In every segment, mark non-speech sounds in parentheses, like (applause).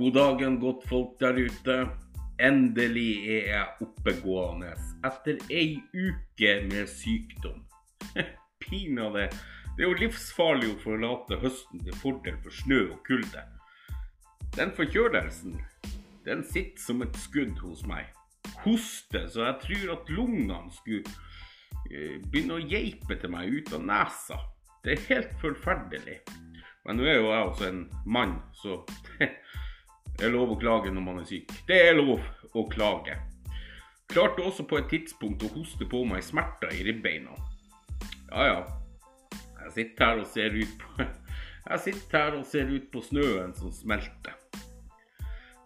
God dagen, godt folk der ute. Endelig er jeg oppegående etter ei uke med sykdom. (laughs) Pinadø. Det er jo livsfarlig å forlate høsten til fordel for snø og kulde. Den forkjølelsen, den sitter som et skudd hos meg. Hoste så jeg tror at lungene skulle eh, begynne å geipe til meg ut av nesa. Det er helt forferdelig. Men nå er jo jeg også en mann, så (laughs) det er lov å klage når man er syk. Det er lov å klage. Klarte også på et tidspunkt å hoste på meg smerter i ribbeina. Ja ja. Jeg sitter her og ser ut på (laughs) Jeg sitter her og ser ut på snøen som smelter.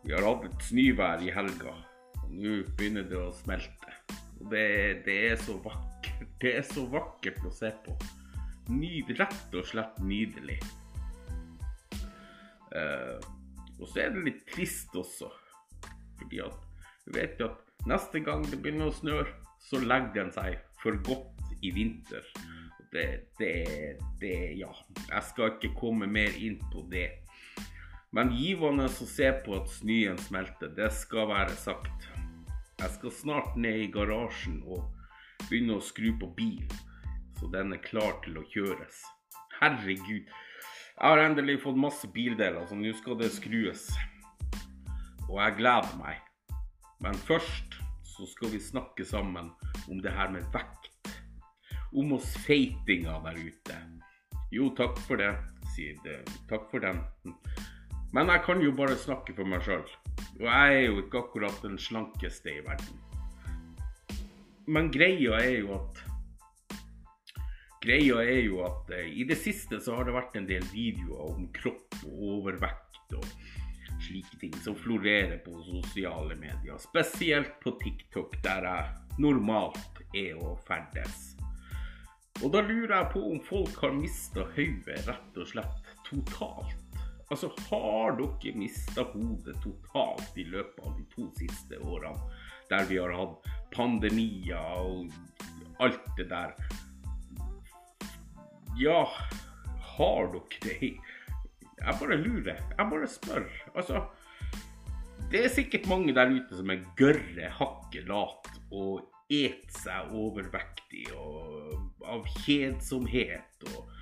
Vi har hatt et snøvær i helga, og nå begynner det å smelte. Og det, det, er så vakkert. Det er så vakkert å se på. Nyd, rett og slett nydelig. Uh, og så er det litt trist også, fordi at du vet jo at neste gang det begynner å snø, så legger den seg for godt i vinter. Det, det, det Ja, jeg skal ikke komme mer inn på det. Men givende å se på at snøen smelter, det skal være sagt. Jeg skal snart ned i garasjen og begynne å skru på bilen, så den er klar til å kjøres. Herregud. Jeg har endelig fått masse bildeler, så nå skal det skrues. Og jeg gleder meg. Men først så skal vi snakke sammen om det her med vekt. Om oss feitinga der ute. Jo, takk for det, sier det. Takk for den. Men jeg kan jo bare snakke for meg sjøl. Og jeg er jo ikke akkurat den slankeste i verden. Men greia er jo at Greia er jo at eh, i det siste så har det vært en del videoer om kropp og overvekt og slike ting som florerer på sosiale medier. Spesielt på TikTok, der jeg normalt er å ferdes. Og da lurer jeg på om folk har mista hodet rett og slett totalt. Altså, har dere mista hodet totalt i løpet av de to siste årene, der vi har hatt pandemier og alt det der? Ja, har dere det? Jeg bare lurer. Jeg bare spør. Altså, det er sikkert mange der ute som er gørre hakket lat og et seg overvektig og av kjedsomhet og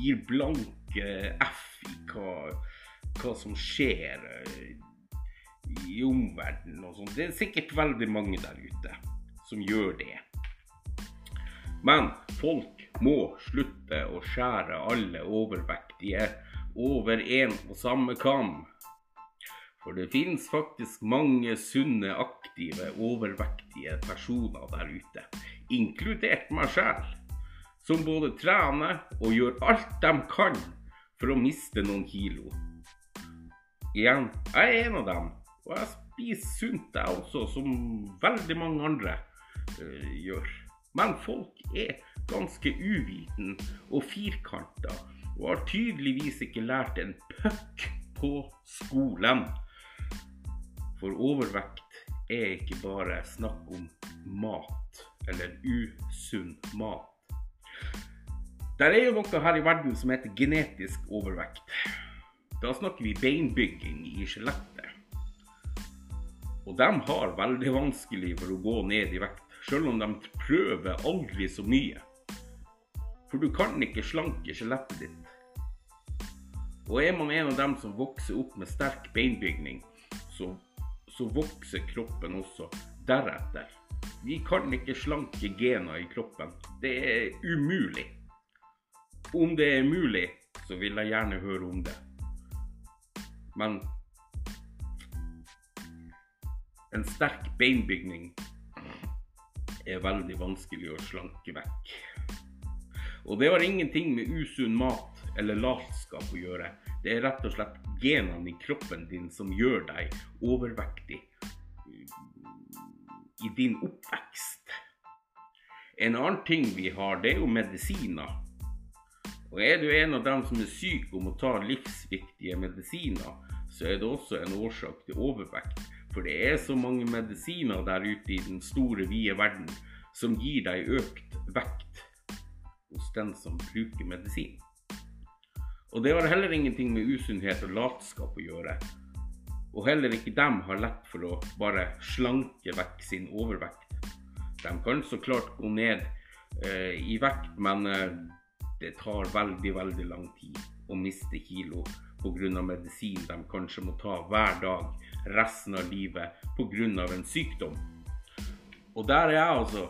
gir blanke F i hva hva som skjer i omverdenen og sånn. Det er sikkert veldig mange der ute som gjør det. Men folk må slutte å skjære alle overvektige over én og samme kam. For det finnes faktisk mange sunne, aktive, overvektige personer der ute, inkludert meg sjøl, som både trener og gjør alt de kan for å miste noen kilo. Igjen, jeg er en av dem. Og jeg spiser sunt, jeg også, som veldig mange andre uh, gjør. Men folk er ganske uviten og firkanta, og har tydeligvis ikke lært en puck på skolen. For overvekt er ikke bare snakk om mat, eller usunn mat. Det er jo noe her i verden som heter genetisk overvekt. Da snakker vi beinbygging i skjelettet. Og de har veldig vanskelig for å gå ned i vekt, selv om de prøver aldri så mye. For du kan ikke slanke skjelettet ditt. Og er man en av dem som vokser opp med sterk beinbygning, så, så vokser kroppen også deretter. Vi kan ikke slanke gener i kroppen. Det er umulig. Om det er mulig, så vil jeg gjerne høre om det. Men en sterk beinbygning er veldig vanskelig å slanke vekk. Og det har ingenting med usunn mat eller latskap å gjøre. Det er rett og slett genene i kroppen din som gjør deg overvektig i din oppvekst. En annen ting vi har, det er jo medisiner. Og er du en av dem som er syk og må ta livsviktige medisiner, så er det også en årsak til overvekt. For det er så mange medisiner der ute i den store, vide verden som gir deg økt vekt hos den som bruker medisin. Og det har heller ingenting med usunnhet og latskap å gjøre. Og heller ikke dem har lett for å bare slanke vekk sin overvekt. De kan så klart gå ned eh, i vekt, men eh, det tar veldig, veldig lang tid å miste kilo pga. medisin de kanskje må ta hver dag resten av livet pga. en sykdom. Og der er jeg altså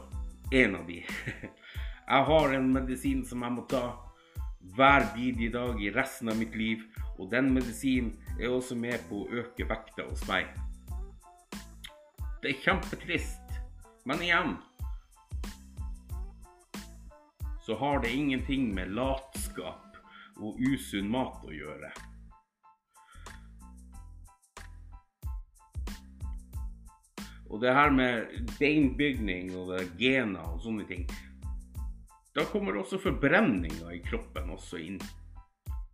en av de. (laughs) Jeg har en medisin som jeg må ta hver bidige dag i resten av mitt liv, og den medisinen er også med på å øke vekta hos meg. Det er kjempetrist, men igjen så har det ingenting med latskap og usunn mat å gjøre. Og det her med beinbygning og gener og sånne ting Da kommer også forbrenninga i kroppen også inn.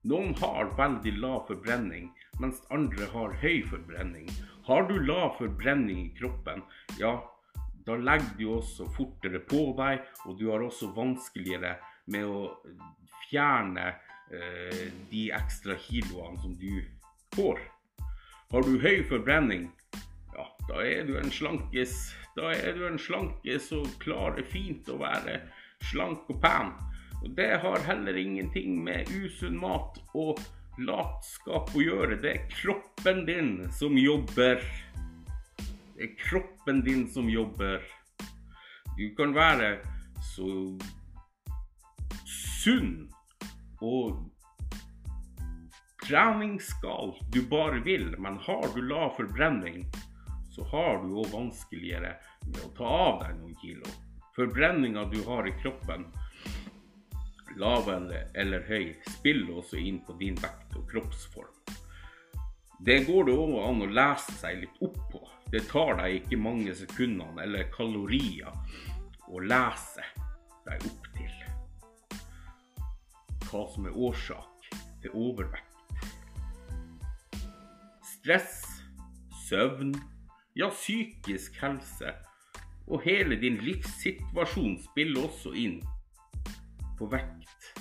Noen har veldig lav forbrenning, mens andre har høy forbrenning. Har du lav forbrenning i kroppen, ja, da legger du også fortere på deg, og du har også vanskeligere med å fjerne eh, de ekstra kiloene som du får. Har du høy forbrenning, ja, da er du en slankis. Da er du en slankis og klarer fint å være slank og pen. Og det har heller ingenting med usunn mat og latskap å gjøre. Det er kroppen din som jobber. Det er kroppen din som jobber. Du kan være så sunn og treningsgal du bare vil, men har du lav forbrenning, så har du òg vanskeligere med å ta av deg noen kilo. Forbrenninga du har i kroppen, lav eller høy, spiller også inn på din vekt og kroppsform. Det går det òg an å lese seg litt opp på. Det tar deg ikke mange sekundene eller kalorier å lese deg opp til hva som er årsak til overvekt. Stress, søvn, ja, psykisk helse og hele din livssituasjon spiller også inn på vekt.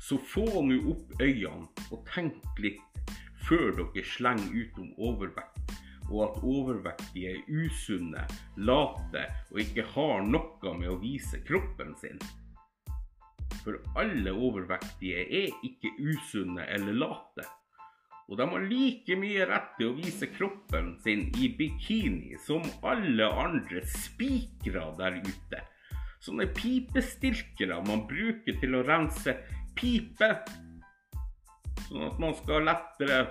Så få nå opp øynene og tenk litt før dere slenger ut om overvekt, og at overvektige er usunne, late og ikke har noe med å vise kroppen sin. For alle overvektige er ikke usunne eller late. Og de har like mye rett til å vise kroppen sin i bikini som alle andre spikere der ute. Sånne pipestilkere man bruker til å rense pipe. Sånn at man skal lettere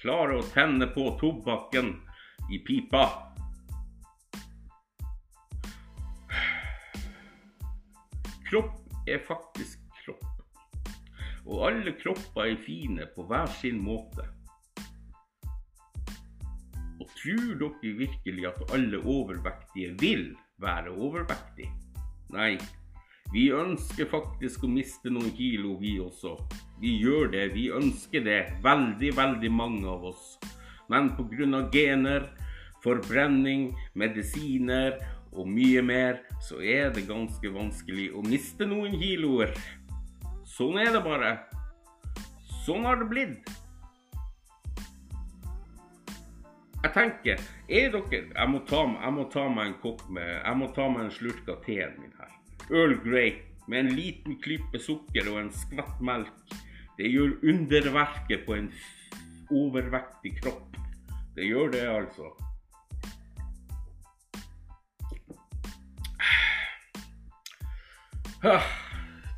klare å tenne på tobakken i pipa. Kropp er faktisk og alle kropper er fine på hver sin måte. Og tror dere virkelig at alle overvektige vil være overvektige? Nei, vi ønsker faktisk å miste noen kilo, vi også. Vi gjør det, vi ønsker det, veldig, veldig mange av oss. Men pga. gener, forbrenning, medisiner og mye mer, så er det ganske vanskelig å miste noen kiloer. Sånn er det bare. Sånn har det blitt. Jeg tenker Er dere Jeg må ta, jeg må ta meg en kopp med Jeg må ta meg en slurk av teen min her. Earl Grey med en liten klype sukker og en skvett melk. Det gjør underverket på en overvektig kropp. Det gjør det, altså. Ah.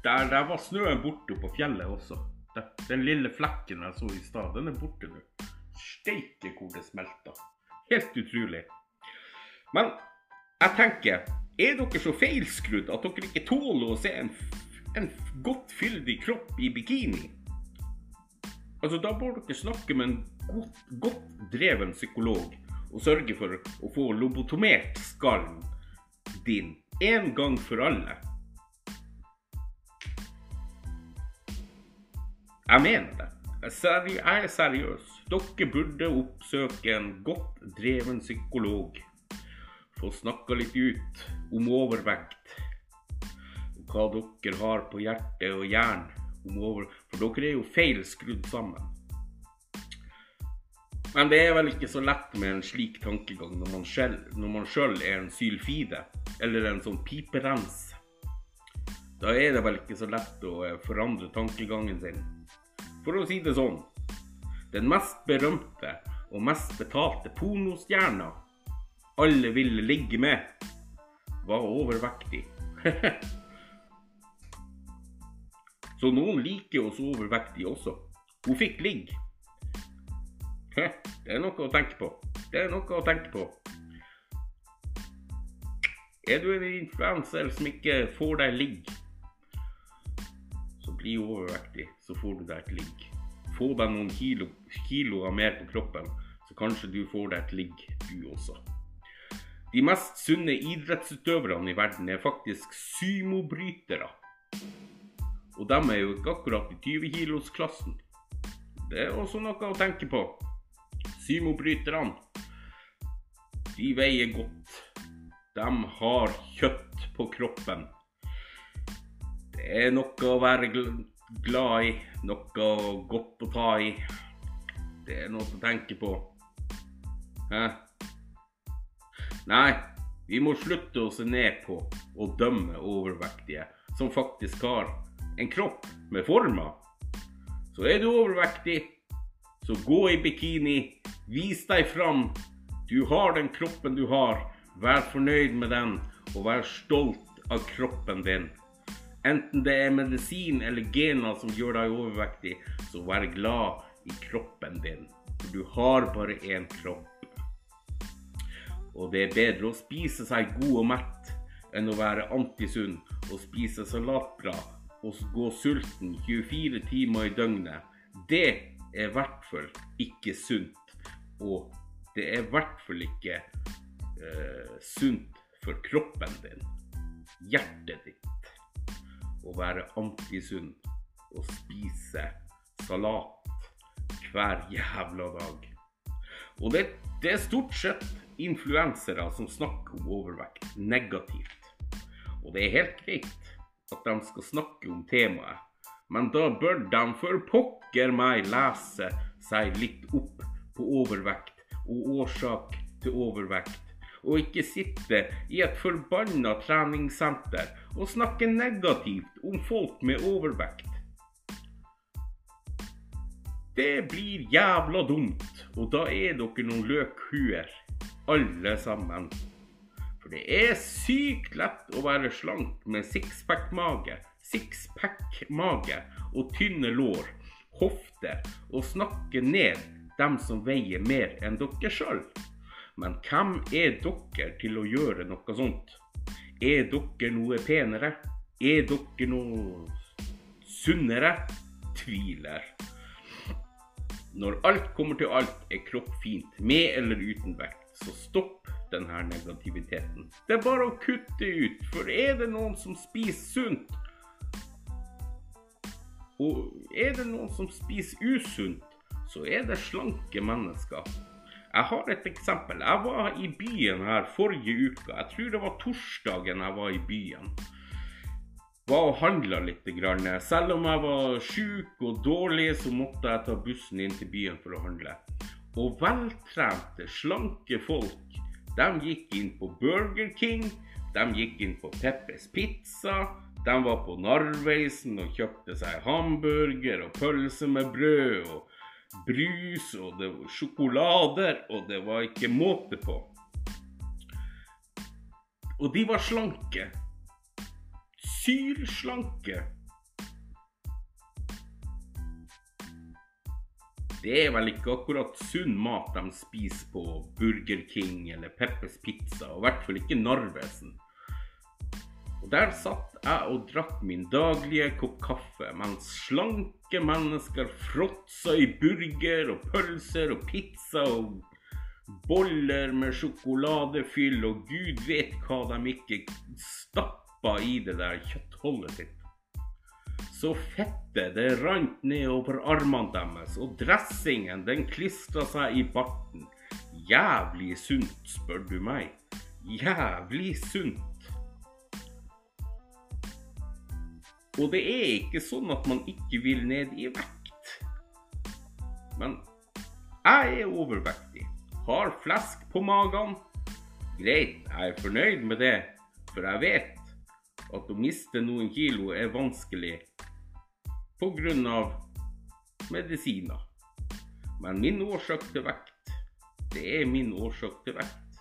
Der, der var snøen borte på fjellet også. Den lille flekken jeg så i stad, den er borte nå. Steike hvor det smelter. Helt utrolig. Men jeg tenker, er dere så feilskrudd at dere ikke tåler å se en, en godt fyldig kropp i bikini? Altså, Da bør dere snakke med en godt, godt dreven psykolog og sørge for å få lobotomert skallen din en gang for alle. Jeg mener det. Jeg er seriøs. Dere burde oppsøke en godt dreven psykolog. Få snakka litt ut om overvekt. Og hva dere har på hjerte og jern. For dere er jo feil skrudd sammen. Men det er vel ikke så lett med en slik tankegang når man selv er en sylfide, eller en sånn piperens. Da er det vel ikke så lett å eh, forandre tankegangen sin. For å si det sånn, den mest berømte og mest betalte pornostjerna alle ville ligge med, var overvektig. (laughs) så noen liker oss overvektige også. Hun fikk ligge. (laughs) Det er noe å tenke på. Det er noe å tenke på. Er du en influenser som ikke får deg ligg, så bli overvektig, så får du deg et ligg. Få deg noen kilo, kiloer mer på kroppen, så kanskje du får deg et ligg, du også. De mest sunne idrettsutøverne i verden er faktisk sumobrytere. Og de er jo ikke akkurat i 20-kilosklassen. Det er også noe å tenke på. Sumobryterne, de veier godt. De har kjøtt på kroppen. Det er noe å være glad i, noe godt å ta i. Det er noe å tenke på. Hæ? Nei, vi må slutte å se ned på og dømme overvektige som faktisk har en kropp med former. Så er du overvektig, så gå i bikini, vis deg fram. Du har den kroppen du har. Vær fornøyd med den, og vær stolt av kroppen din. Enten det er medisin eller gener som gjør deg overvektig, så vær glad i kroppen din. For du har bare én kropp. Og det er bedre å spise seg god og mett enn å være antisunn og spise salatblad og gå sulten 24 timer i døgnet. Det er i hvert fall ikke sunt. Og det er i hvert fall ikke eh, sunt for kroppen din, hjertet ditt, å være antisunn og spise salat hver jævla dag. Og det, det er stort sett influensere som snakker om overvekt negativt. Og det er helt greit at de skal snakke om temaet, men da bør de for pokker meg lese seg litt opp på overvekt og årsak til overvekt, og ikke sitte i et forbanna treningssenter og snakke negativt om folk med overvekt. Det blir jævla dumt, og da er dere noen løkhuer, alle sammen. For det er sykt lett å være slank med sixpack-mage, sixpack-mage og tynne lår, hofter, og snakke ned dem som veier mer enn dere sjøl. Men hvem er dere til å gjøre noe sånt? Er dere noe penere? Er dere noe sunnere? Tviler. Når alt kommer til alt, er kropp fint, med eller uten vekt. Så stopp denne negativiteten. Det er bare å kutte ut, for er det noen som spiser sunt, og er det noen som spiser usunt, så er det slanke mennesker. Jeg har et eksempel. Jeg var i byen her forrige uke. Jeg tror det var torsdagen jeg var i byen. Var og handla litt. Grann. Selv om jeg var sjuk og dårlig, så måtte jeg ta bussen inn til byen for å handle. Og veltrente, slanke folk, de gikk inn på Burger King, de gikk inn på Peppes Pizza, de var på Narveisen og kjøpte seg hamburger og pølse med brød. og brus, og det var sjokolader, og det var ikke måte på. Og de var slanke. Sylslanke. Det er vel ikke akkurat sunn mat de spiser på Burger King eller Peppers Pizza, og i hvert fall ikke Narvesen. Og Der satt jeg og drakk min daglige kopp kaffe, mens slanke mennesker fråtsa i burger og pølser og pizza og boller med sjokoladefyll og gud vet hva de ikke stappa i det der kjøttholdet sitt. Så fettet det rant nedover armene deres, og dressingen den klistra seg i barten. Jævlig sunt, spør du meg. Jævlig sunt. Og det er ikke sånn at man ikke vil ned i vekt. Men Jeg er overvektig. Har flesk på magen. Greit, jeg er fornøyd med det, for jeg vet at å miste noen kilo er vanskelig pga. medisiner. Men min årsak til vekt, det er min årsak til vekt.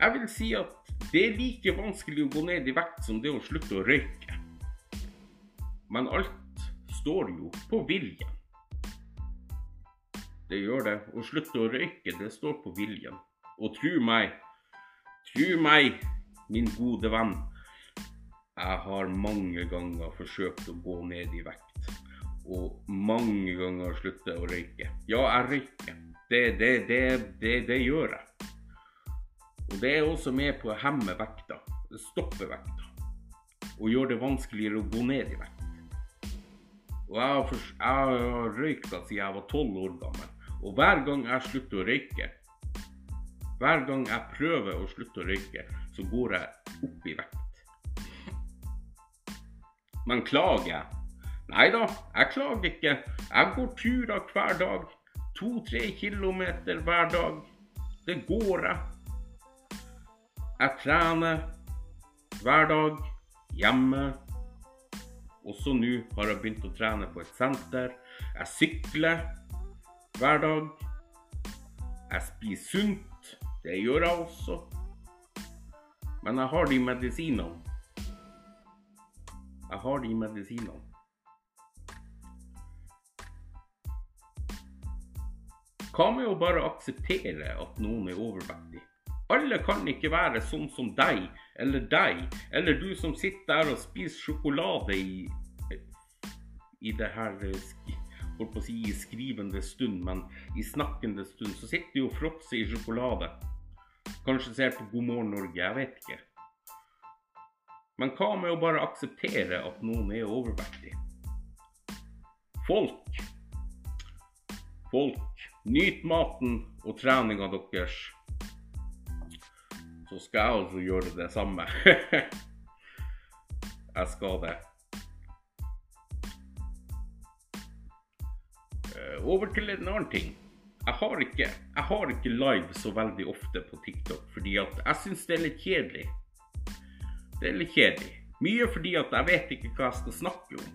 Jeg vil si at det er like vanskelig å gå ned i vekt som det å slutte å røyke. Men alt står jo på viljen. Det gjør det. Å slutte å røyke, det står på viljen. Og tru meg, tru meg, min gode venn, jeg har mange ganger forsøkt å gå ned i vekt. Og mange ganger slutte å røyke. Ja, jeg røyker. Det, det, det, det, det gjør jeg. Og det er også med på å hemme vekta, stoppe vekta. Og gjøre det vanskeligere å gå ned i vekt. Og jeg har, jeg har røyka siden jeg var tolv år gammel. Og hver gang jeg slutter å røyke, hver gang jeg prøver å slutte å røyke, så går jeg opp i vekt. Men klager jeg? Nei da, jeg klager ikke. Jeg går turer hver dag. To-tre kilometer hver dag. Det går jeg. Jeg trener hver dag hjemme. Også nå har jeg begynt å trene på et senter. Jeg sykler hver dag. Jeg spiser sunt. Det gjør jeg også. Men jeg har de medisinene. Jeg har de medisinene. Hva med å bare akseptere at noen er overvektig? Alle kan ikke være sånn som deg eller deg, eller du som sitter der og spiser sjokolade i, i det her holdt på å si i skrivende stund, men i snakkende stund, så sitter du og fråtser i sjokolade. Kanskje ser på God morgen Norge, jeg vet ikke. Men hva med å bare akseptere at noen er overvektig? Folk. Folk. Nyt maten og treninga deres. Så skal jeg altså gjøre det samme. (laughs) jeg skal det. over til en annen ting. Jeg har, ikke, jeg har ikke live så veldig ofte på TikTok, fordi at jeg syns det er litt kjedelig. Det er litt kjedelig. Mye fordi at jeg vet ikke hva jeg skal snakke om.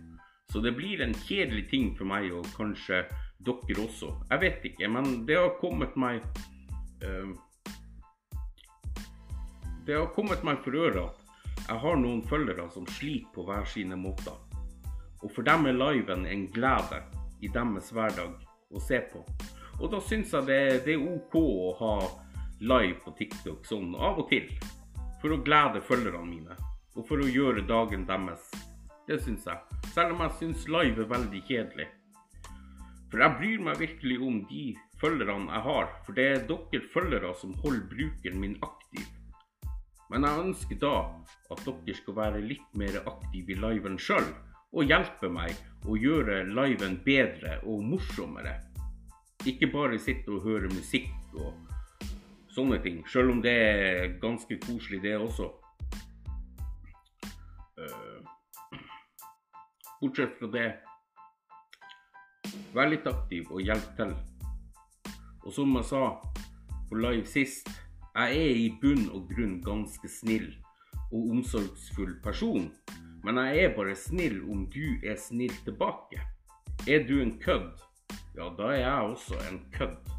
Så det blir en kjedelig ting for meg, og kanskje dere også. Jeg vet ikke, men det har kommet meg uh, Det har kommet meg for øre at jeg har noen følgere som sliter på hver sine måter. Og for dem er liven en glede i deres hverdag å se på. Og da syns jeg det, det, er OK å ha live på TikTok sånn av og til. For å glede følgerne mine. Og for å gjøre dagen deres. Det syns jeg. Selv om jeg syns live er veldig kjedelig. For jeg bryr meg virkelig om de følgerne jeg har. For det er dere følgere som holder brukeren min aktiv. Men jeg ønsker da at dere skal være litt mer aktive i liven sjøl og hjelpe meg å gjøre liven bedre og morsommere. Ikke bare sitte og høre musikk og sånne ting, sjøl om det er ganske koselig, det også. Eh, bortsett fra det Vær litt aktiv og hjelp til. Og som jeg sa på live sist, jeg er i bunn og grunn ganske snill og omsorgsfull person. Men jeg er bare snill om du er snill tilbake. Er du en kødd, ja, da er jeg også en kødd.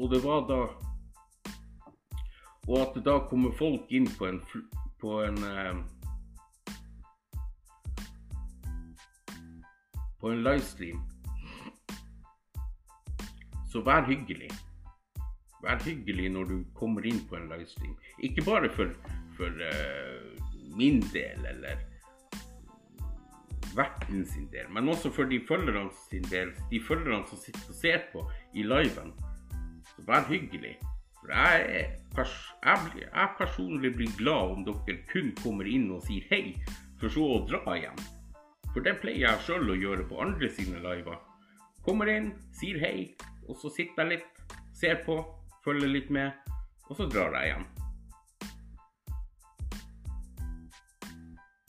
Og det var da Og at det da kommer folk inn på en, på en eh, På en livestream. Så vær hyggelig. Vær hyggelig når du kommer inn på en livestream. Ikke bare for, for uh, min del eller verten sin del, men også for de følgerne sin del, de følgerne som sitter og ser på i liven. Så vær hyggelig. For jeg, pers jeg, jeg personlig blir glad om dere kun kommer inn og sier hei, for så å dra igjen. For det pleier jeg sjøl å gjøre på andre sine liver. Kommer inn, sier hei, og så sitter jeg litt, ser på, følger litt med, og så drar jeg igjen.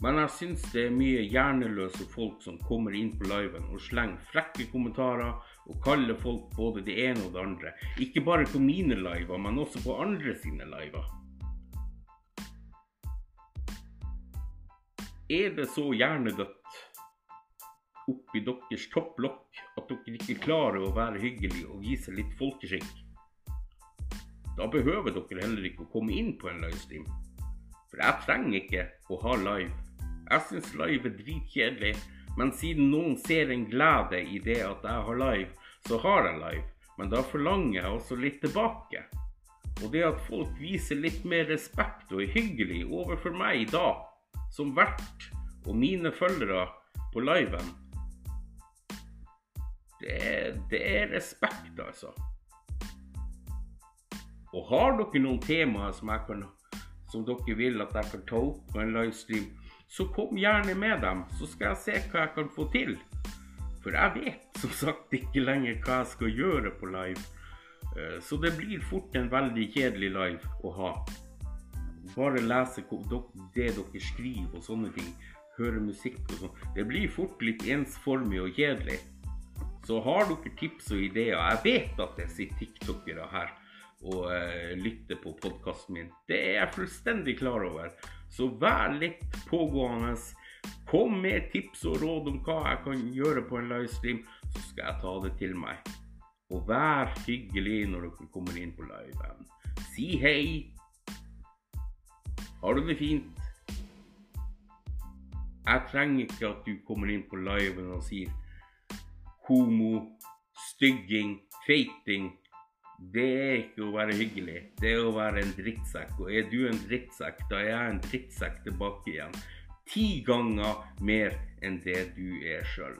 Men jeg syns det er mye hjerneløse folk som kommer inn på liven og slenger frekke kommentarer og kaller folk både det ene og det andre. Ikke bare på mine liver, men også på andre sine liver. Er det så hjernedødt oppi deres topplokk at dere ikke klarer å være hyggelige og vise litt folkeskikk? Da behøver dere heller ikke å komme inn på en livestream. For jeg trenger ikke å ha live jeg syns live er dritkjedelig, men siden noen ser en glede i det at jeg har live, så har jeg live. Men da forlanger jeg også litt tilbake. Og det at folk viser litt mer respekt og er hyggelig overfor meg da, som vert og mine følgere på liven, det, det er respekt, altså. Og har dere noen temaer som, kan, som dere vil at jeg kan ta opp på en livestream, så kom gjerne med dem, så skal jeg se hva jeg kan få til. For jeg vet som sagt ikke lenger hva jeg skal gjøre på live. Eh, så det blir fort en veldig kjedelig live å ha. Bare lese det dere skriver og sånne ting. Høre musikk og sånn. Det blir fort litt ensformig og kjedelig. Så har dere tips og ideer Jeg vet at det sitter tiktokere her og uh, lytter på podkasten min. Det er jeg fullstendig klar over. Så vær litt pågående. Kom med tips og råd om hva jeg kan gjøre på en livestream, så skal jeg ta det til meg. Og vær hyggelig når dere kommer inn på liven. Si hei. Har du det fint? Jeg trenger ikke at du kommer inn på liven og sier homo, stygging, feiting det er ikke å være hyggelig. Det er å være en drittsekk. Og er du en drittsekk, da er jeg en drittsekk tilbake igjen. Ti ganger mer enn det du er sjøl.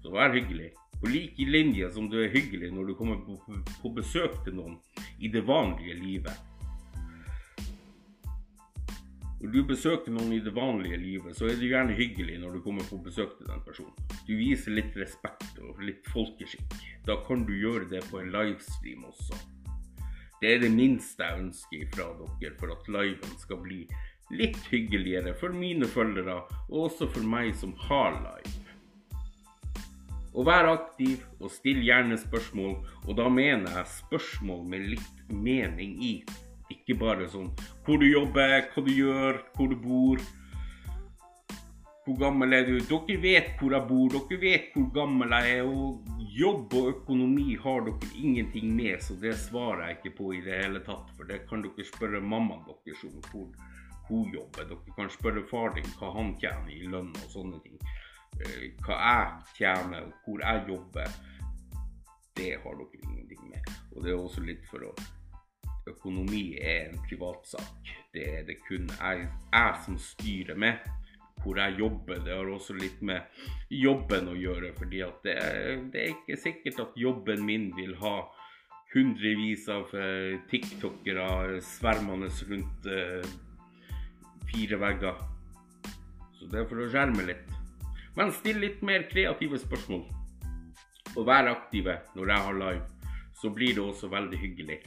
Så vær hyggelig. På like linje som du er hyggelig når du kommer på, besøk til noen i det vanlige livet. Når du besøker noen i det vanlige livet, så er det gjerne hyggelig når du kommer på besøk til den personen. Du viser litt respekt og litt folkeskikk. Da kan du gjøre det på en livestream også. Det er det minste jeg ønsker fra dere for at liven skal bli litt hyggeligere for mine følgere, og også for meg som har live. Og vær aktiv og still gjerne spørsmål, og da mener jeg spørsmål med litt mening i. Ikke bare sånn hvor du jobber, hva du gjør, hvor du bor. Hvor gammel er du? Dere vet hvor jeg bor, dere vet hvor gammel jeg er. Og jobb og økonomi har dere ingenting med, så det svarer jeg ikke på i det hele tatt. For det kan dere spørre mammaen deres om hvor hun jobber. Dere kan spørre far din hva han tjener i lønn og sånne ting. Eh, hva jeg tjener og hvor jeg jobber, det har dere ingenting med. Og det er også litt for å økonomi er en privatsak. Det er det kun jeg, jeg, som styrer med. Hvor jeg jobber. Det har også litt med jobben å gjøre. fordi det er, det, er ikke sikkert at jobben min vil ha hundrevis av uh, tiktokere svermende rundt uh, fire vegger. Så det er for å skjerme litt. Men still litt mer kreative spørsmål. Og vær aktive når jeg har live. Så blir det også veldig hyggelig.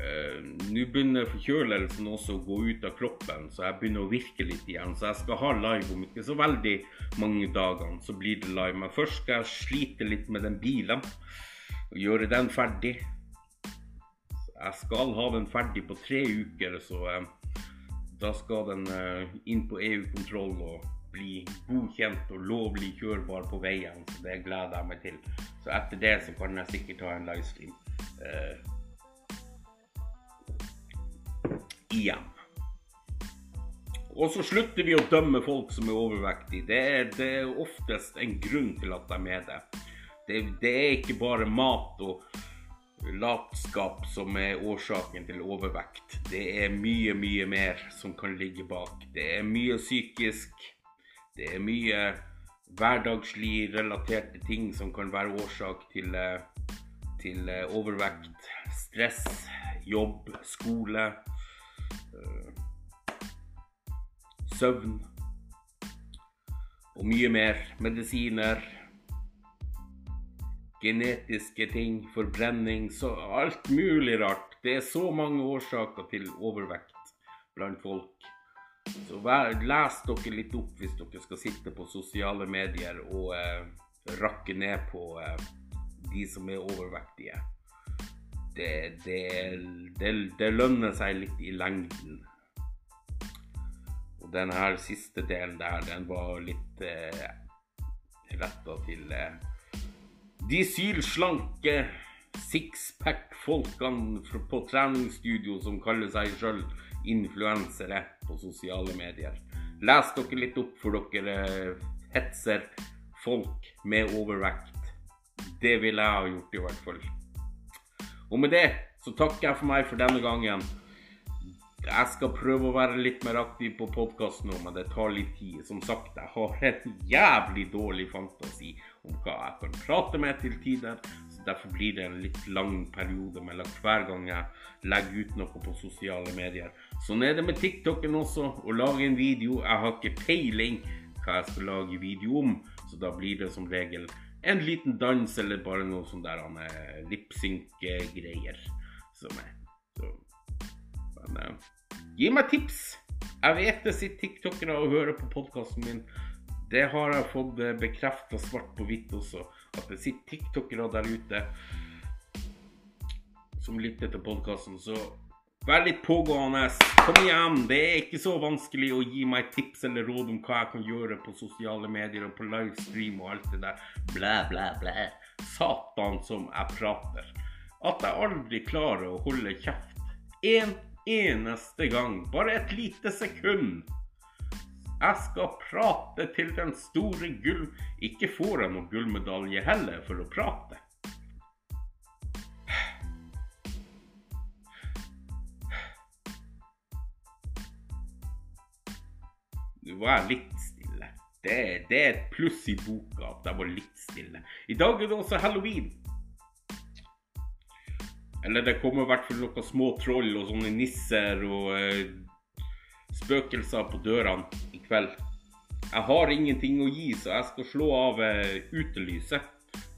Uh, Nå begynner forkjølelsen også å gå ut av kroppen, så jeg begynner å virke litt igjen. Så jeg skal ha live om ikke så veldig mange dagene, så blir det live. Men først skal jeg slite litt med den bilen og gjøre den ferdig. Jeg skal ha den ferdig på tre uker, så uh, da skal den uh, inn på EU-kontroll og bli godkjent og lovlig kjørbar på veien. Så det gleder jeg meg til. Så etter det så kan jeg sikkert ha en livestream. Igjen. Og så slutter vi å dømme folk som er overvektige. Det er, det er oftest en grunn til at de er det. det. Det er ikke bare mat og latskap som er årsaken til overvekt. Det er mye, mye mer som kan ligge bak. Det er mye psykisk. Det er mye hverdagslig relaterte ting som kan være årsak til, eh, til eh, overvekt. Stress, jobb, skole søvn og mye mer. Medisiner. genetiske ting, forbrenning, så alt mulig rart. Det er så mange årsaker til overvekt blant folk. Så vær, les dere litt opp hvis dere skal sitte på sosiale medier og eh, rakke ned på eh, de som er overvektige. Det, det, det, det, lønner seg litt i lengden. Og denne her siste delen der, den var litt eh, retta til eh, de sylslanke sixpack-folkene på treningsstudio som kaller seg sjøl influensere på sosiale medier. Les dere litt opp, for dere eh, hetser folk med overvekt. Det ville jeg ha gjort, i hvert fall. Og med det så takker jeg for meg for denne gangen. Jeg skal prøve å være litt mer aktiv på podkast nå, men det tar litt tid. Som sagt, jeg har en jævlig dårlig fantasi om hva jeg kan prate med til tider. Så derfor blir det en litt lang periode mellom hver gang jeg legger ut noe på sosiale medier. Sånn er det med TikToken også. Å lage en video Jeg har ikke peiling hva jeg skal lage video om, så da blir det som regel en liten dans eller bare noe sånn der han lipsync-greier. Som er så Men uh, gi meg tips! Jeg vet det sitter tiktokere og hører på podkasten min. Det har jeg fått eh, bekrefta svart på hvitt også, at det sitter tiktokere der ute som lytter til podkasten. Så Vær litt pågående. Kom igjen. Det er ikke så vanskelig å gi meg tips eller råd om hva jeg kan gjøre på sosiale medier og på livestream og alt det der. Blæ, blæ, blæ. Satan som jeg prater. At jeg aldri klarer å holde kjeft. En eneste gang. Bare et lite sekund. Jeg skal prate til den store gull... Ikke får jeg noen gullmedalje heller for å prate. Var jeg litt stille. Det, det, er et pluss i boka at jeg var litt stille. I dag er det også halloween. Eller det kommer i hvert fall noen små troll og sånne nisser og eh, spøkelser på dørene i kveld. Jeg har ingenting å gi, så jeg skal slå av eh, utelyset.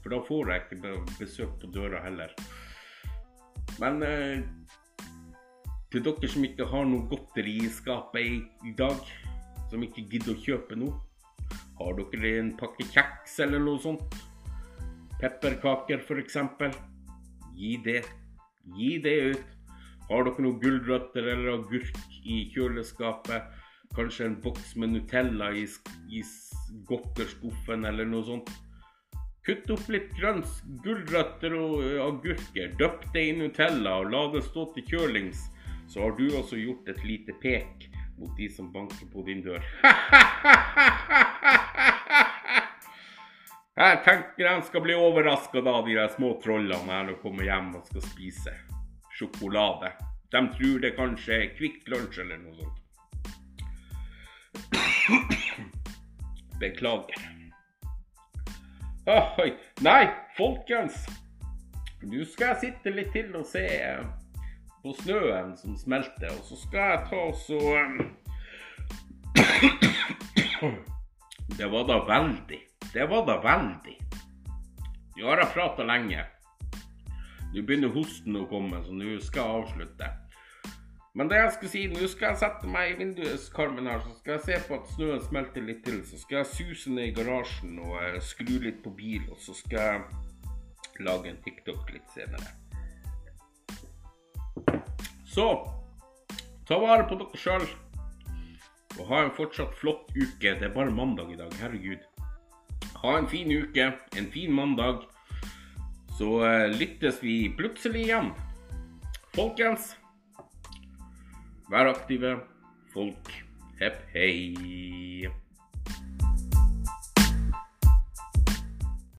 For da får jeg ikke besøk på døra heller. Men eh, til dere som ikke har noe godteri i skapet i, i dag som ikke gidder å kjøpe noe. Har dere en pakke kjeks eller noe sånt? Pepperkaker f.eks. Gi det. Gi det ut. Har dere noen gulrøtter eller agurk i kjøleskapet? Kanskje en boks med Nutella i, i godterskuffen eller noe sånt? Kutt opp litt grønns, gulrøtter og agurker. Døpp det i Nutella og la det stå til kjølings. Så har du også gjort et lite pek mot de som banker på din dør. (laughs) Jeg tenker de skal bli overraska da, de der små trollene her, når de kommer hjem og skal spise sjokolade. De tror det kanskje er Kvikk Lunsj eller noe sånt. (coughs) Beklager. Oi. Nei, folkens. Nå skal jeg sitte litt til og se på snøen som smelter. Og så skal jeg ta så (clears throat) Det var da veldig. Det var da veldig. Nå har jeg prata lenge. Nå begynner hosten å komme, så nå skal jeg avslutte. Men det jeg skal si, nå skal jeg sette meg i vinduskarmen her, så skal jeg se på at snøen smelter litt til. Så skal jeg suse ned i garasjen og eh, skru litt på bil, og så skal jeg lage en TikTok litt senere. Så ta vare på dere sjøl. Og ha en fortsatt flott uke. Det er bare mandag i dag. Herregud. Ha en fin uke, en fin mandag. Så uh, lyttes vi plutselig igjen. Folkens, vær aktive folk. Hepp hei.